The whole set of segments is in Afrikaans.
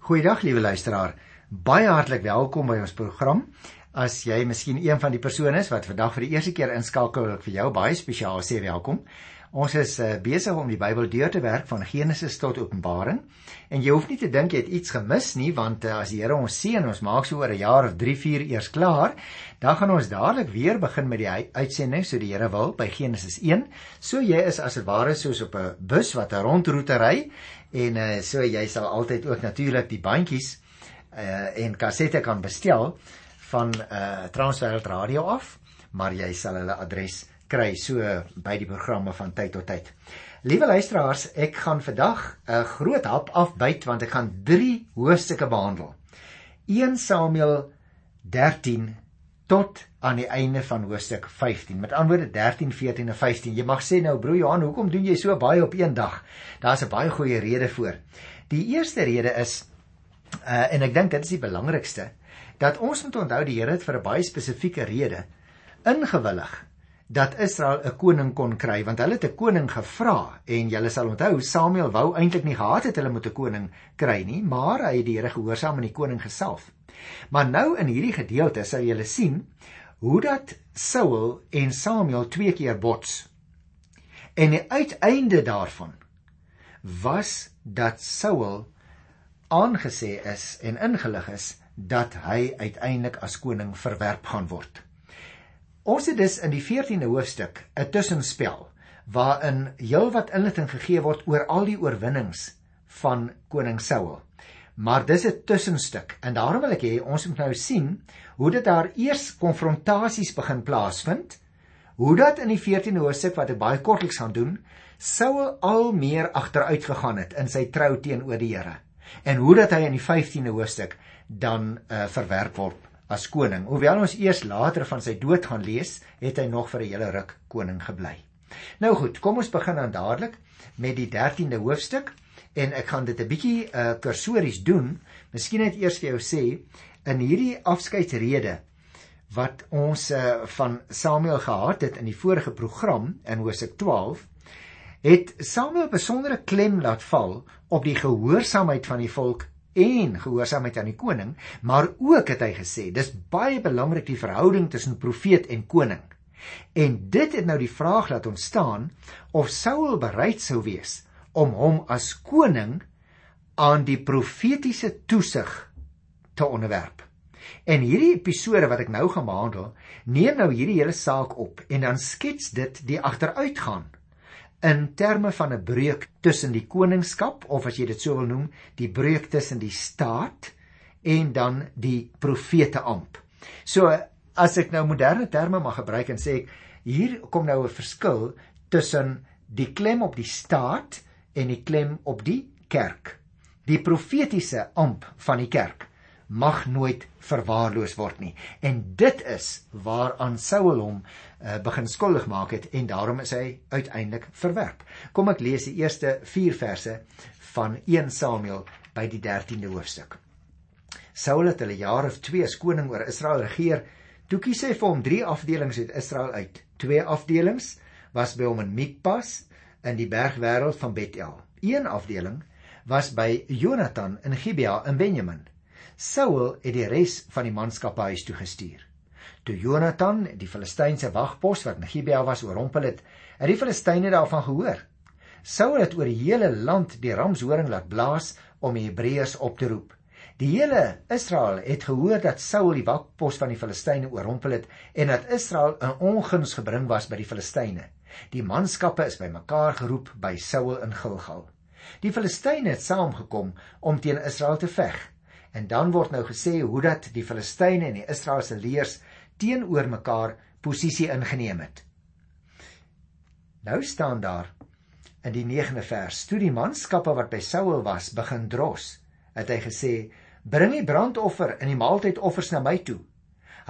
Goeiedag liewe luisteraar. Baie hartlik welkom by ons program. As jy miskien een van die persone is wat vandag vir die eerste keer inskakel, wil ek vir jou baie spesiaal sê welkom. Ons is uh, besig om die Bybel deur te werk van Genesis tot Openbaring. En jy hoef nie te dink jy het iets gemis nie, want uh, as die Here ons seën, ons maak so oor 'n jaar of 3, 4 eers klaar, dan gaan ons dadelik weer begin met die uitsending so die Here wil by Genesis 1. So jy is as dit ware soos op 'n bus wat 'n rondroete ry en uh, so jy sal altyd ook natuurlik die bandjies uh, en kassette kan bestel van uh, Transwêreld Radio af, maar jy sal hulle adres kry so by die programme van tyd tot tyd. Liewe luisteraars, ek gaan vandag 'n groot hap afbyt want ek gaan 3 hoofstukke behandel. 1 Samuel 13 tot aan die einde van hoofstuk 15. Met ander woorde 13, 14 en 15. Jy mag sê nou broer Johan, hoekom doen jy so baie op een dag? Daar's 'n baie goeie rede voor. Die eerste rede is uh en ek dink dit is die belangrikste dat ons moet onthou die Here het vir 'n baie spesifieke rede ingewillig dat Israel 'n koning kon kry want hulle het 'n koning gevra en julle sal onthou Samuel wou eintlik nie gehad het hulle moet 'n koning kry nie maar hy het die Here gehoorsaam en die koning gesalf. Maar nou in hierdie gedeelte sal julle sien hoe dat Saul en Samuel twee keer bots. En die uiteinde daarvan was dat Saul aangesê is en ingelig is dat hy uiteindelik as koning verwerp gaan word. Ons het dus in die 14de hoofstuk 'n tussenspel waarin heelwat inligting gegee word oor al die oorwinnings van koning Saul. Maar dis 'n tussenstuk en daarom wil ek hê ons moet nou sien hoe dit daar eers konfrontasies begin plaasvind. Hoe dat in die 14de hoofstuk wat ek baie kortliks gaan doen, Saul al meer agteruit gegaan het in sy trou teenoor die Here. En hoe dat hy in die 15de hoofstuk dan uh, verwerp word as koning. Hoewel ons eers later van sy dood gaan lees, het hy nog vir 'n hele ruk koning gebly. Nou goed, kom ons begin dan dadelik met die 13de hoofstuk en ek gaan dit 'n bietjie uh kursories doen. Miskien net eers vir jou sê in hierdie afskeidsrede wat ons uh van Samuel gehad het in die vorige program in Hosea 12 het Samuel besondere klem laat val op die gehoorsaamheid van die volk en gehoorsaamheid aan die koning, maar ook het hy gesê dis baie belangrik die verhouding tussen profeet en koning. En dit het nou die vraag laat ontstaan of Saul bereid sou wees om hom as koning aan die profetiese toesig te onderwerp. En hierdie episode wat ek nou gaan behandel, neem nou hierdie hele saak op en dan skets dit die agteruitgang in terme van 'n breuk tussen die koningskap of as jy dit sou wil noem, die breuk tussen die staat en dan die profete amp. So as ek nou moderne terme mag gebruik en sê hier kom nou 'n verskil tussen die klem op die staat en die klem op die kerk. Die profetiese amp van die kerk mag nooit verwaarloos word nie. En dit is waaraan Saul hom uh, begin skuldig maak het en daarom is hy uiteindelik verwerp. Kom ek lees die eerste 4 verse van 1 Samuel by die 13de hoofstuk. Saul het 'n jaar of 2 as koning oor Israel regeer. Toe kies hy vir hom 3 afdelings uit Israel uit. Twee afdelings was by hom in Mikpas in die bergwêreld van Bethel. Een afdeling was by Jonathan in Gibea in Benjamin Saul het die res van die manskappe huis toe gestuur. Toe Jonathan die Filistynse wagpos wat in Gibea was oorrompel het, het die Filistyne daarvan gehoor. Saul het oor die hele land die ramshoring laat blaas om die Hebreërs op te roep. Die hele Israel het gehoor dat Saul die wagpos van die Filistyne oorrompel het en dat Israel in onguns gebring was by die Filistyne. Die manskappe is bymekaar geroep by Saul in Gilgal. Die Filistyne het saamgekom om teen Israel te veg. En dan word nou gesê hoe dat die Filistyne en die Israeliese leers teenoor mekaar posisie ingeneem het. Nou staan daar in die 9de vers: Toe die manskappe wat by Saul was begin dros, het hy gesê: "Bring die brandoffer en die maaltydoffers na my toe."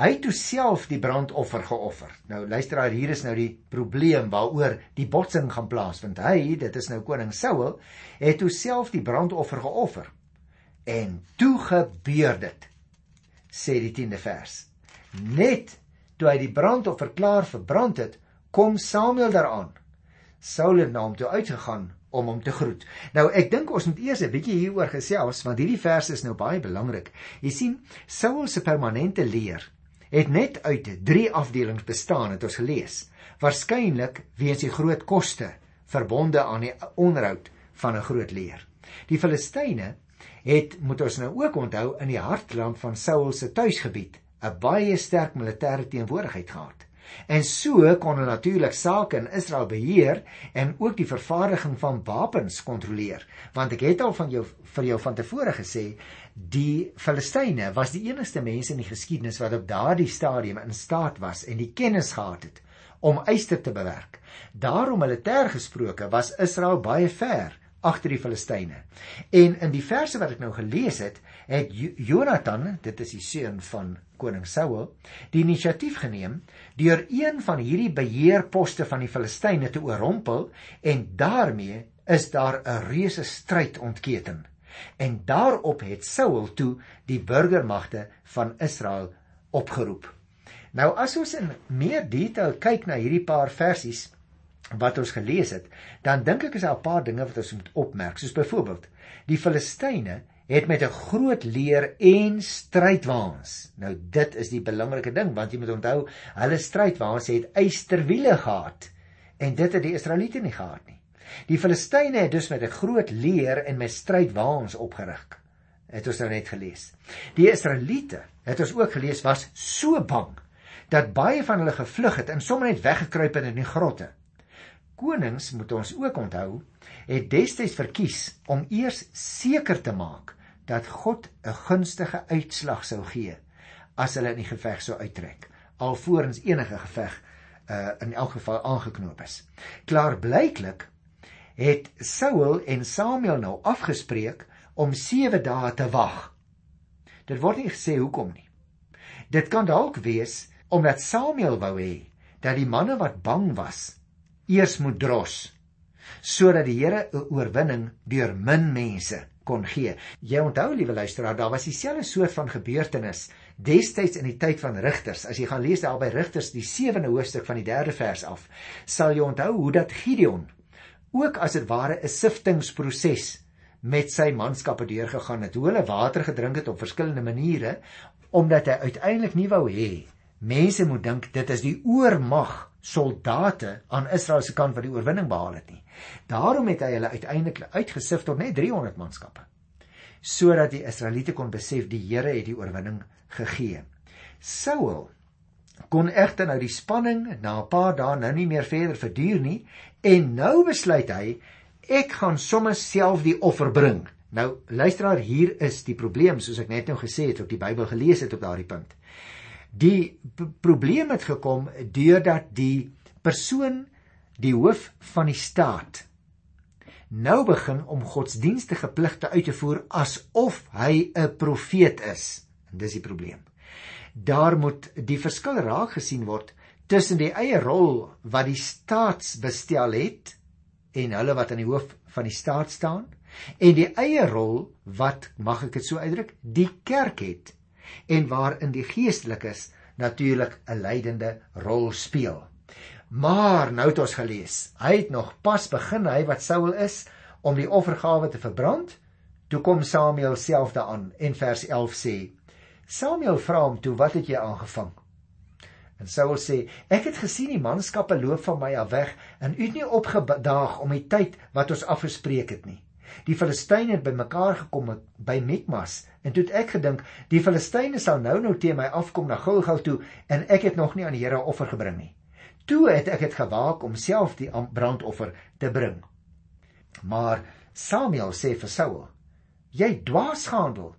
Hy het toe self die brandoffer geoffer. Nou luister hier is nou die probleem waaroor die botsing gaan plaasvind. Hy, dit is nou koning Saul, het toe self die brandoffer geoffer. En toe gebeur dit. Sê die 10de vers. Net toe hy die brandoffer klaar verbrand het, kom Samuel daaraan. Saul het na hom toe uitgegaan om hom te groet. Nou ek dink ons moet eers 'n bietjie hieroor gesels want hierdie vers is nou baie belangrik. Jy sien, Saul se permanente leer het net uit 3 afdelings bestaan het ons gelees. Waarskynlik weens die groot koste verbonde aan die onderhoud van 'n groot leer. Die Filistyne het moet ons nou ook onthou in die hartland van Saul se tuisgebied 'n baie sterk militêre teenwoordigheid gehad. En so kon hulle natuurlik sake in Israel beheer en ook die vervaardiging van wapens kontroleer. Want ek het al van jou vir jou van tevore gesê, die Filistyne was die enigste mense in die geskiedenis wat op daardie stadium in staat was en die kennis gehad het om eister te bewerk. Daarom militêr gesproke was Israel baie ver agter die Filistyne. En in die verse wat ek nou gelees het, het Jonathan, dit is die seun van koning Saul, die inisiatief geneem deur een van hierdie beheerposte van die Filistyne te oorrompel en daarmee is daar 'n reuse stryd ontketen. En daarop het Saul toe die burgermagte van Israel opgeroep. Nou as ons in meer detail kyk na hierdie paar versies wat ons gelees het, dan dink ek is daar 'n paar dinge wat ons moet opmerk, soos byvoorbeeld die Filistyne het met 'n groot leer en strydwaans. Nou dit is die belangrike ding want jy moet onthou, hulle strydwaans het eysterwiele gehad en dit het die Israeliete nie gehad nie. Die Filistyne het dus met 'n groot leer en met strydwaans opgerig. Het ons nou net gelees. Die Israeliete, het ons ook gelees, was so bang dat baie van hulle gevlug het en sommer net weggekruip het in die grotte. Konings moet ons ook onthou, het destyds verkies om eers seker te maak dat God 'n gunstige uitslag sou gee as hulle in die geveg sou uittrek alvorens enige geveg uh, in elk geval aangeknoop is. Klaarblyklik het Saul en Samuel nou afgespreek om 7 dae te wag. Dit word nie gesê hoekom nie. Dit kan dalk wees omdat Samuel wou hê dat die manne wat bang was eers moet dros sodat die Here 'n oorwinning deur min mense kon gee. Jy onthou liewe luisteraar, daar was dieselfde soort van gebeurtenis destyds in die tyd van Rigters. As jy gaan lees daar by Rigters die 7de hoofstuk van die 3de vers af, sal jy onthou hoe dat Gideon ook as dit ware 'n siftingproses met sy manskappe deurgegaan het. Hoe hulle water gedrink het op verskillende maniere omdat hy uiteindelik nie wou hê mense moet dink dit is die oormag soldate aan Israel se kant wat die oorwinning behaal het nie. Daarom het hy hulle uiteindelik uitgesif tot net 300 manskappe sodat die Israeliete kon besef die Here het die oorwinning gegee. Saul kon egter nou die spanning na 'n paar dae nou nie meer verder verduur nie en nou besluit hy ek gaan sommer self die offer bring. Nou luisteraar hier is die probleem soos ek net nou gesê het op die Bybel gelees het op daardie punt. Die probleem het gekom deurdat die persoon die hoof van die staat nou begin om godsdienstige pligte uit te voer asof hy 'n profeet is. En dis die probleem. Daar moet die verskil raak gesien word tussen die eie rol wat die staatsbestel het en hulle wat aan die hoof van die staat staan en die eie rol wat mag ek dit so uitdruk die kerk het en waarin die geestelikes natuurlik 'n leidende rol speel. Maar nou het ons gelees, hy het nog pas begin hy wat Saul is om die offergawe te verbrand. Toe kom Samuel self daaraan en vers 11 sê: Samuel vra hom toe, "Wat het jy aangevang?" En Saul sê: "Ek het gesien die manskappe loop van my af weg en u het nie opgedaag om die tyd wat ons afgespreek het nie." Die Filistyne het bymekaar gekom by Mikmas en toe het ek gedink die Filistyne sal nou nou teen my afkom na Gilgal toe en ek het nog nie aan die Here offer gebring nie. Toe het ek dit gewaak om self die brandoffer te bring. Maar Samuel sê vir Saul: "Jy dwaas gehandel.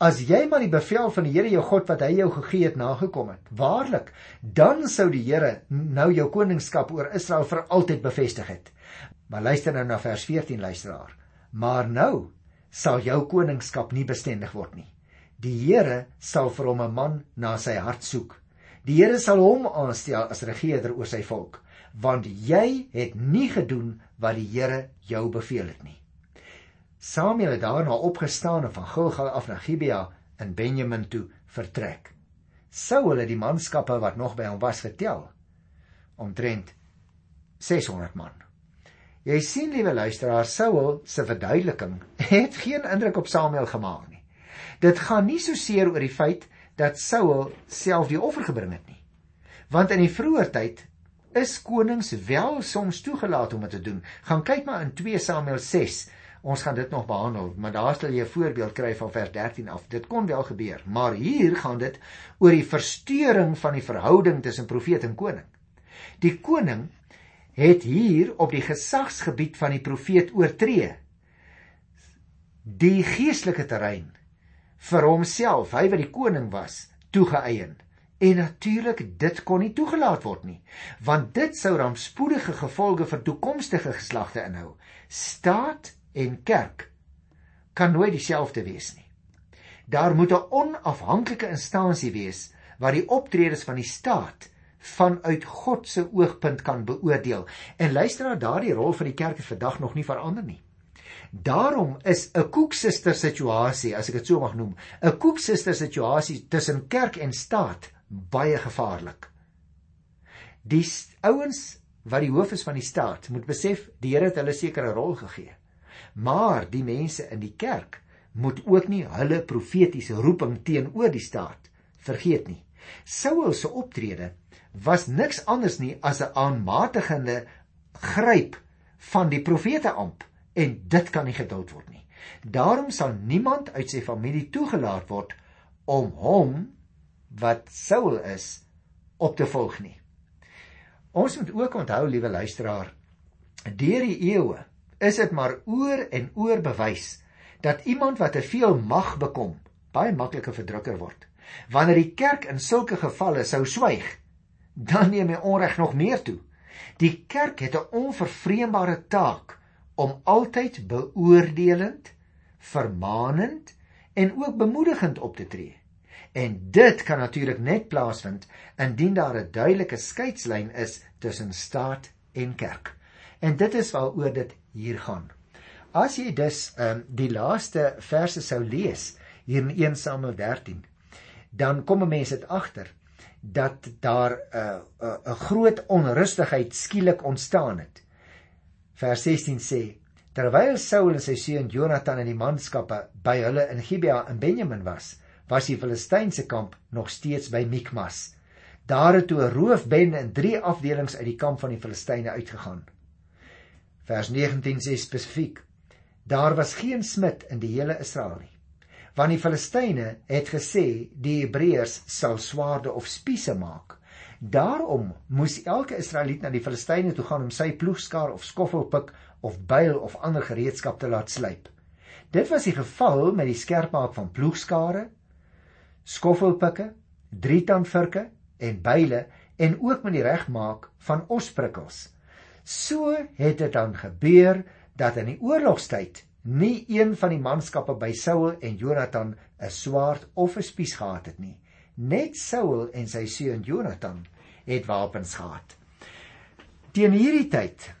As jy maar die bevel van die Here jou God wat hy jou gegee het nagekom het, waarlik, dan sou die Here nou jou koningskap oor Israel vir altyd bevestig het." Maar luister nou na vers 14 luisteraar. Maar nou sal jou koningskap nie bestendig word nie. Die Here sal vir hom 'n man na sy hart soek. Die Here sal hom aanstel as regerder oor sy volk, want jy het nie gedoen wat die Here jou beveel het nie. Samuel het daarna opgestaan en van Gilgal af na Gibea in Benjamin toe vertrek. Saul het die manskappe wat nog by hom was getel omtrent 600 man. Jy sien liewe luisteraar, Saul se verduideliking het geen indruk op Samuel gemaak nie. Dit gaan nie so seer oor die feit dat Saul self die offer gebring het nie. Want in die vroeë tyd is konings wel soms toegelaat om dit te doen. Gaan kyk maar in 2 Samuel 6. Ons gaan dit nog behandel, maar daar stel jy 'n voorbeeld kry van vers 13 af. Dit kon wel gebeur, maar hier gaan dit oor die verstoring van die verhouding tussen profeet en koning. Die koning het hier op die gesagsgebied van die profeet oortree. Die geestelike terrein vir homself, hy wat die koning was, toegeëien. En natuurlik dit kon nie toegelaat word nie, want dit sou rampspoedige gevolge vir toekomstige geslagte inhou. Staat en kerk kan nooit dieselfde wees nie. Daar moet 'n onafhanklike instansie wees wat die optredes van die staat vanuit God se oogpunt kan beoordeel. En luister na daardie rol van die kerk het vandag nog nie verander nie. Daarom is 'n koeksuster situasie, as ek dit so mag noem, 'n koeksuster situasie tussen kerk en staat baie gevaarlik. Die ouens wat die hoof is van die staat, moet besef die Here het hulle sekere rol gegee. Maar die mense in die kerk moet ook nie hulle profetiese roeping teenoor die staat vergeet nie. Saul se optrede was niks anders nie as 'n aanmatigende gryp van die profete amp en dit kan nie geduld word nie. Daarom sal niemand uit sy familie toegelaat word om hom wat Saul is op te volg nie. Ons moet ook onthou, liewe luisteraar, deur die eeue is dit maar oor en oor bewys dat iemand wat te veel mag bekom, baie makliker verdrukker word. Wanneer die kerk in sulke gevalle sou swyg, dan neem hy onreg nog meer toe. Die kerk het 'n onvervreembare taak om altyd beoordelend, vermaanend en ook bemoedigend op te tree. En dit kan natuurlik net plaasvind indien daar 'n duidelike skeidslyn is tussen staat en kerk. En dit is waaroor dit hier gaan. As jy dus um, die laaste verse sou lees hier in 1 Samuel 13, dan kom 'n mens dit agter dat daar 'n uh, 'n uh, 'n groot onrustigheid skielik ontstaan het. Vers 16 sê: Terwyl Saul en sy seun Jonathan en die manskappe by hulle in Gibea in Benjamin was, was die Filistynse kamp nog steeds by Mikmas. Daar het toe 'n roofbende in drie afdelings uit die kamp van die Filistyne uitgegaan. Vers 19 sê spesifiek: Daar was geen smid in die hele Israel nie want die Filistyne het gesê die Hebreërs sal swaarde of spiese maak. Daarom moes elke Israeliet na die Filistyne toe gaan om sy ploegskaar of skoffelpik of byl of ander gereedskap te laat slyp. Dit was die geval met die skerpmaak van ploegskare, skoffelpikke, drietandvurke en byle en ook met die regmaak van osprikkels. So het dit dan gebeur dat in die oorlogstyd nie een van die manskappe by Saul en Jonathan 'n swaard of 'n spies gehad het nie. Net Saul en sy seun Jonathan het wapens gehad. Teen hierdie tyd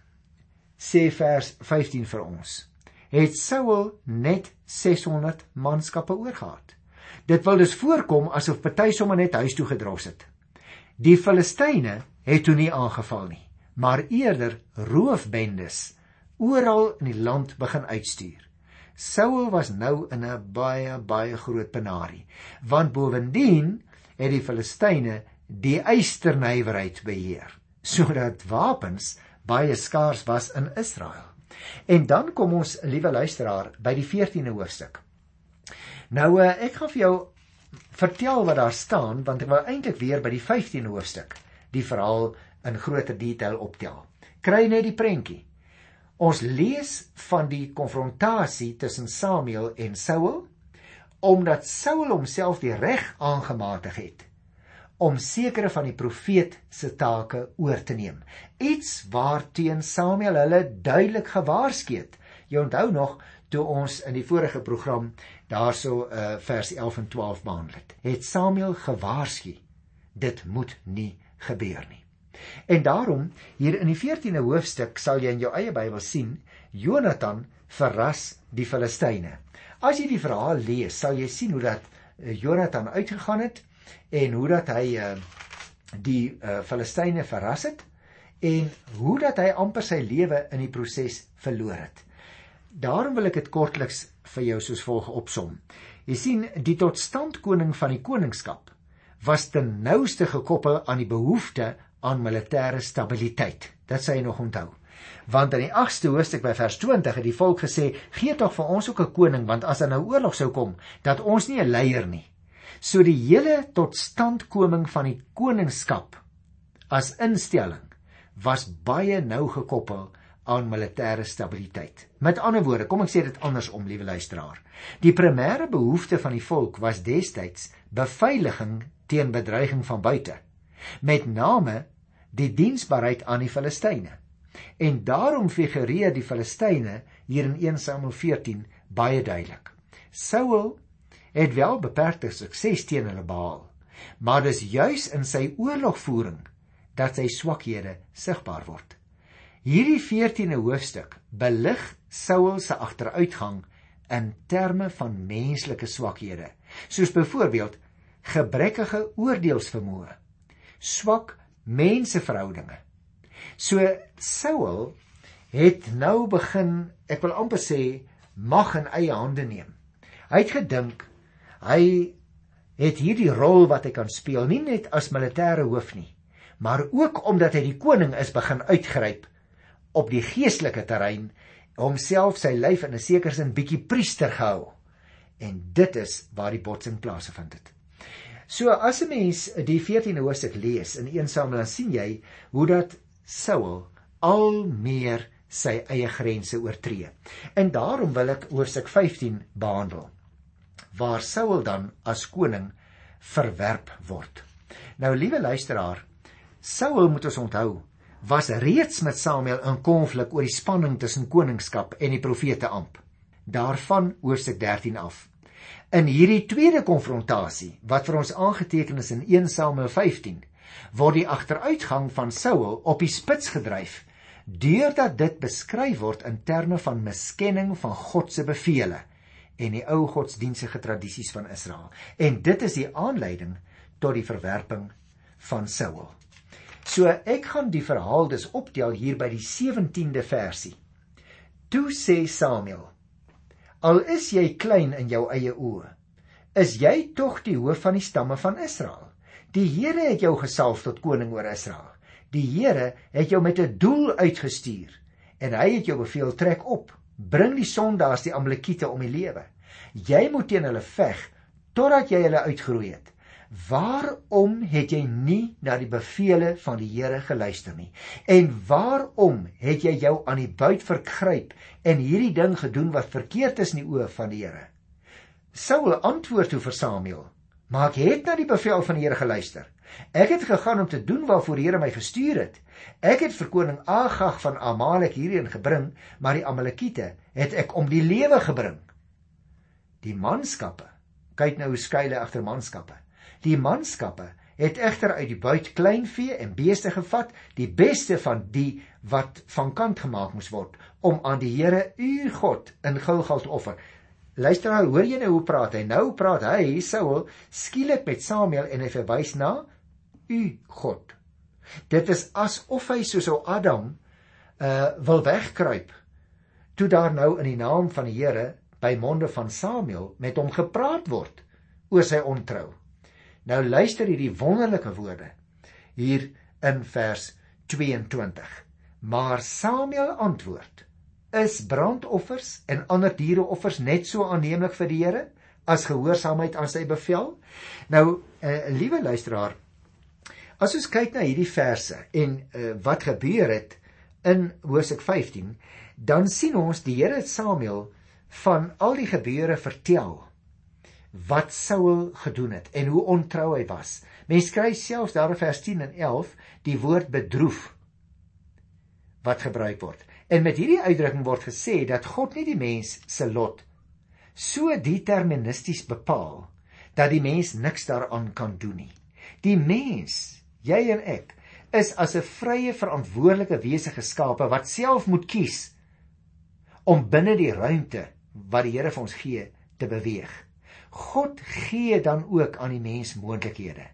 sê vers 15 vir ons, het Saul net 600 manskappe oorgehad. Dit wil dus voorkom asof party sommer net huis toe gedros het. Die Filistyne het toe nie aangeval nie, maar eerder roofbendes oral in die land begin uitstuur. Saul was nou in 'n baie baie groot penarie, want bovendien het die Filistyne die eysternywerheid beheer, sodat wapens baie skaars was in Israel. En dan kom ons, liewe luisteraar, by die 14de hoofstuk. Nou eh, ek gaan vir jou vertel wat daar staan want ek wil eintlik weer by die 15de hoofstuk die verhaal in groter detail optel. Kry net die prentjie. Ons lees van die konfrontasie tussen Samuel en Saul omdat Saul homself die reg aangematig het om sekere van die profeet se take oor te neem. Iets waarteen Samuel hulle duidelik gewaarsku het. Jy onthou nog toe ons in die vorige program daarso uh, vers 11 en 12 behandel het. Het Samuel gewaarsku dit moet nie gebeur nie. En daarom hier in die 14de hoofstuk sal jy in jou eie Bybel sien Jonathan verras die Filistyne. As jy die verhaal lees, sal jy sien hoe dat eh, Jonathan uitgegaan het en hoe dat hy uh, die uh, Filistyne verras het en hoe dat hy amper sy lewe in die proses verloor het. Daarom wil ek dit kortliks vir jou soos volg opsom. Jy sien, die totstandkoning van die koningskap was ten nouste gekoppel aan die behoefte aan militêre stabiliteit. Dit sê hy nog onthou. Want in die 8ste hoofstuk by vers 20 het die volk gesê: "Gee tog vir ons ook 'n koning, want as daar nou oorlog sou kom, dat ons nie 'n leier nie." So die hele totstandkoming van die koningskap as instelling was baie nou gekoppel aan militêre stabiliteit. Met ander woorde, kom ek sê dit andersom, liewe luisteraar. Die primêre behoefte van die volk was destyds beveiliging teen bedreiging van buite. Met name die diensbaarheid aan die Filistyne. En daarom figureer die Filistyne hier in 1 Samuel 14 baie duidelik. Saul het wel beperkte sukses teen hulle behaal, maar dis juis in sy oorlogvoering dat sy swakhede sigbaar word. Hierdie 14de hoofstuk belig Saul se agteruitgang in terme van menslike swakhede, soos byvoorbeeld gebrekkige oordeelsvermoë, swak menseverhoudinge. So Saul het nou begin, ek wil amper sê, mag in eie hande neem. Hy het gedink hy het hierdie rol wat hy kan speel, nie net as militêre hoof nie, maar ook omdat hy die koning is begin uitgryp op die geestelike terrein homself sy lyf in 'n sekere sin bietjie priester gehou. En dit is waar die botsing plaasgevind het. So as 'n mens die 14de hoofstuk lees in 1 Samuel dan sien jy hoe dat Saul al meer sy eie grense oortree. En daarom wil ek hoofstuk 15 behandel waar Saul dan as koning verwerp word. Nou liewe luisteraar, Saul moet ons onthou was reeds met Samuel in konflik oor die spanning tussen koningskap en die profete amp. Daarvan hoofstuk 13 af. In hierdie tweede konfrontasie wat vir ons aangeteken is in 1 Samuel 15, word die agteruitgang van Saul op die spits gedryf deurdat dit beskryf word in terme van miskenning van God se bevele en die ou godsdienstige tradisies van Israel. En dit is die aanleiding tot die verwerping van Saul. So ek gaan die verhaal dus optel hier by die 17de versie. Toe sê Samuel: Al is jy klein in jou eie oë, is jy tog die hoof van die stamme van Israel. Die Here het jou gesalf tot koning oor Israel. Die Here het jou met 'n doel uitgestuur en hy het jou beveel trek op, bring die sondaars die Amalekiete om die lewe. Jy moet teen hulle veg totdat jy hulle uitgeroei het. Waarom het jy nie na die bevele van die Here geluister nie? En waarom het jy jou aan die buit vergryp en hierdie ding gedoen wat verkeerd is in die oë van die Here? Saul antwoord toe vir Samuel: "Maar ek het na die bevel van die Here geluister. Ek het gegaan om te doen waarvoor die Here my gestuur het. Ek het vir koning Agag van Amalek hierheen gebring, maar die Amalekiete het ek om die lewe gebring." Die manskappe, kyk nou hoe skuile agter manskappe. Die manskappe het egter uit die buit kleinvee en beeste gevat, die beste van die wat van kant gemaak moes word om aan die Here u God in Gilgal te offer. Luister nou, hoor jy nou hoe praat hy? Nou praat hy Saul skielik met Samuel en hy verwys na u God. Dit is asof hy soos ou Adam uh wil wegkruip. Toe daar nou in die naam van die Here by monde van Samuel met hom gepraat word oor sy ontrou. Nou luister hierdie wonderlike woorde hier in vers 22. Maar Samuel antwoord: Is brandoffers en ander diereoffers net so aanneemlik vir die Here as gehoorsaamheid aan sy bevel? Nou, uh, liewe luisteraar, as ons kyk na hierdie verse en uh, wat gebeur het in Hosea 15, dan sien ons die Here Samuel van al die gebeure vertel wat Saul gedoen het en hoe ontrou hy was. Mense kry selfs daar in vers 10 en 11 die woord bedroef wat gebruik word. En met hierdie uitdrukking word gesê dat God nie die mens se lot so deterministies bepaal dat die mens niks daaraan kan doen nie. Die mens, jy en ek, is as 'n vrye verantwoordelike wese geskape wat self moet kies om binne die ruimte wat die Here vir ons gee te beweeg. God gee dan ook aan die mens moontlikhede.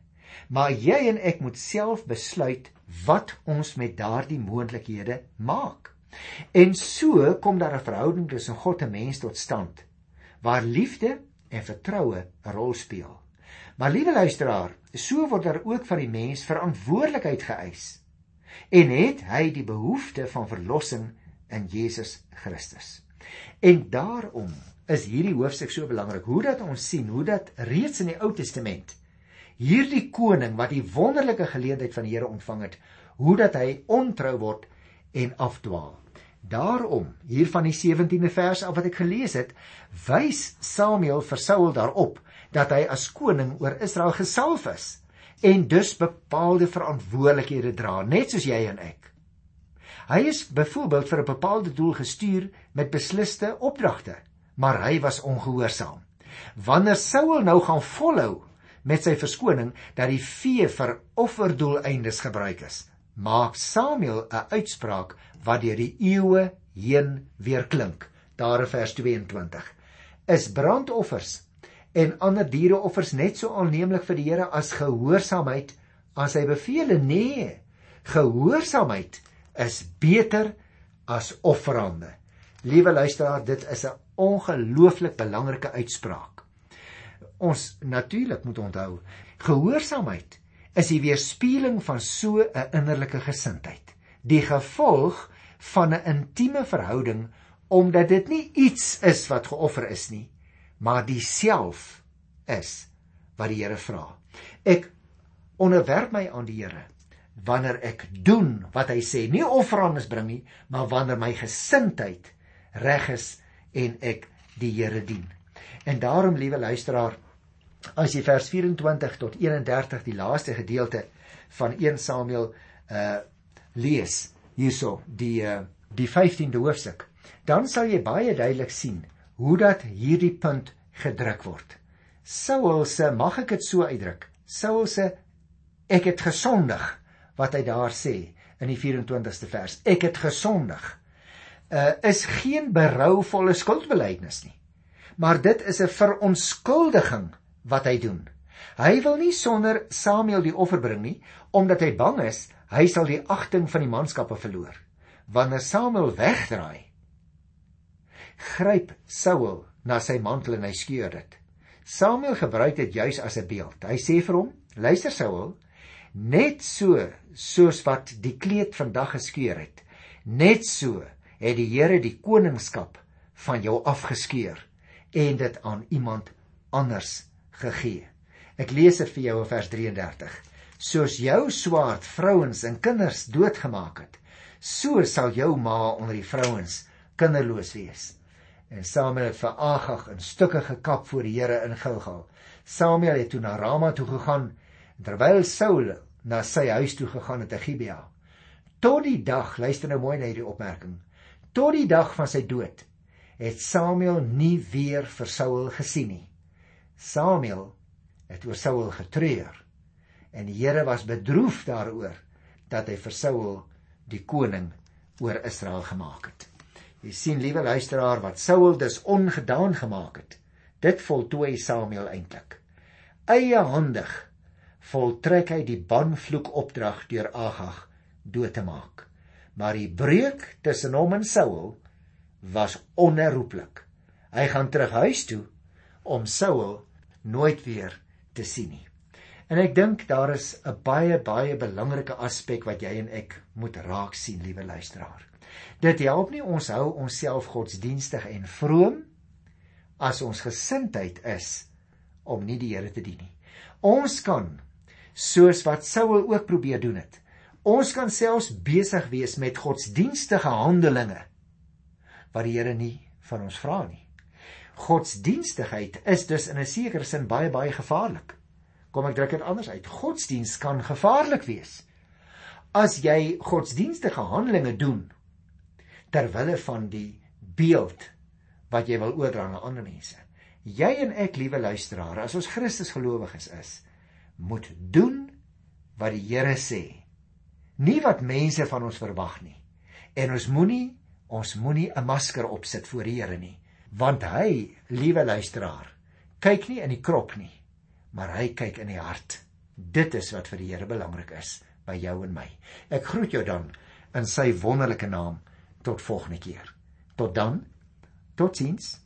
Maar jy en ek moet self besluit wat ons met daardie moontlikhede maak. En so kom daar 'n verhouding tussen God en mens tot stand waar liefde en vertroue 'n rol speel. Maar liewe luisteraar, so word daar ook van die mens verantwoordelikheid geëis. En het hy die behoefte van verlossing in Jesus Christus. En daarom is hierdie hoofstuk so belangrik. Hoe dat ons sien hoe dat reeds in die Ou Testament hierdie koning wat die wonderlike geleentheid van die Here ontvang het, hoe dat hy ontrou word en afdwaal. Daarom, hier van die 17de vers af wat ek gelees het, wys Samuel vir Saul daarop dat hy as koning oor Israel gesalf is en dus bepaalde verantwoordelikhede dra, net soos jy en ek. Hy is byvoorbeeld vir 'n bepaalde doel gestuur met besliste opdragte, maar hy was ongehoorsaam. Wanneer Saul nou gaan volhou met sy verskoning dat die vee vir offerdoeleindes gebruik is, maak Samuel 'n uitspraak wat deur die eeue heen weer klink. Daar in vers 22. Is brandoffers en ander diereoffers net so aanneemlik vir die Here as gehoorsaamheid aan sy bevele? Nee. Gehoorsaamheid is beter as offerande. Liewe luisteraar, dit is 'n ongelooflik belangrike uitspraak. Ons natuurlik moet onthou, gehoorsaamheid is die weerspieëling van so 'n innerlike gesindheid. Die gevolg van 'n intieme verhouding omdat dit nie iets is wat geoffer is nie, maar diself is wat die Here vra. Ek onderwerp my aan die Here wanneer ek doen wat hy sê, nie offerandes bring nie, maar wanneer my gesindheid reg is en ek die Here dien. En daarom, liewe luisteraar, as jy vers 24 tot 31 die laaste gedeelte van 1 Samuel uh lees hierso die uh die 15de hoofstuk dan sal jy baie duidelik sien hoe dat hierdie punt gedruk word. Saul se mag ek dit so uitdruk. Saul se ek het gesondig wat hy daar sê in die 24ste vers. Ek het gesondig. Uh is geen berouvolle skuldbeleidnis nie. Maar dit is 'n verontskuldiging wat hy doen. Hy wil nie sonder Samuel die offer bring nie, omdat hy bang is hy sal die agting van die manskappe verloor. Wanneer Samuel wegdraai, gryp Saul na sy mantel en hy skeur dit. Samuel gebruik dit juis as 'n beeld. Hy sê vir hom: "Luister Saul, net so soos wat die kleed vandag geskeur het, net so het die Here die koningskap van jou afgeskeur en dit aan iemand anders gegee. Ek lees dit vir jou in vers 33. Soos jou swaard vrouens en kinders doodgemaak het, so sal jou ma onder die vrouens kinderloos wees. En Samuel het vir Agag in stukke gekap voor die Here in Gilgal. Samuel het toe na Rama toe gegaan terwyl Saul na sy huis toe gegaan het in Gibea. Tot die dag, luister nou mooi na hierdie opmerking. Tot die dag van sy dood het Samuel nie weer vir Saul gesien nie. Samuel het oor Saul getreur en die Here was bedroef daaroor dat hy vir Saul die koning oor Israel gemaak het. Jy sien liewe luisteraar wat Saul dus ongedaan gemaak het. Dit voltooi Samuel eintlik. Eie handig voltrek hy die banvloek opdrag deur Agag dood te maak. Maar die breuk tussen hom en Saul was onherroepelik. Hy gaan terug huis toe om Saul nooit weer te sien nie. En ek dink daar is 'n baie baie belangrike aspek wat jy en ek moet raak sien, liewe luisteraar. Dit help nie ons hou onsself godsdienstig en vroom as ons gesindheid is om nie die Here te dien nie. Ons kan soos wat Saul ook probeer doen het. Ons kan selfs besig wees met godsdienstige handelinge wat die Here nie van ons vra nie. Godsdienstigheid is dus in 'n sekere sin baie baie gevaarlik. Kom ek druk dit anders uit. Godsdiens kan gevaarlik wees. As jy godsdienstige handelinge doen ter wille van die beeld wat jy wil oordra aan ander mense. Jy en ek, liewe luisteraar, as ons Christus gelowiges is, moet doen wat die Here sê. Nie wat mense van ons verwag nie. En ons moenie ons moenie 'n masker opsit voor die Here nie want hy, liewe luisteraar, kyk nie in die krop nie, maar hy kyk in die hart. Dit is wat vir die Here belangrik is. by jou en my. Ek groet jou dan in sy wonderlike naam tot volgende keer. Tot dan. Totsiens.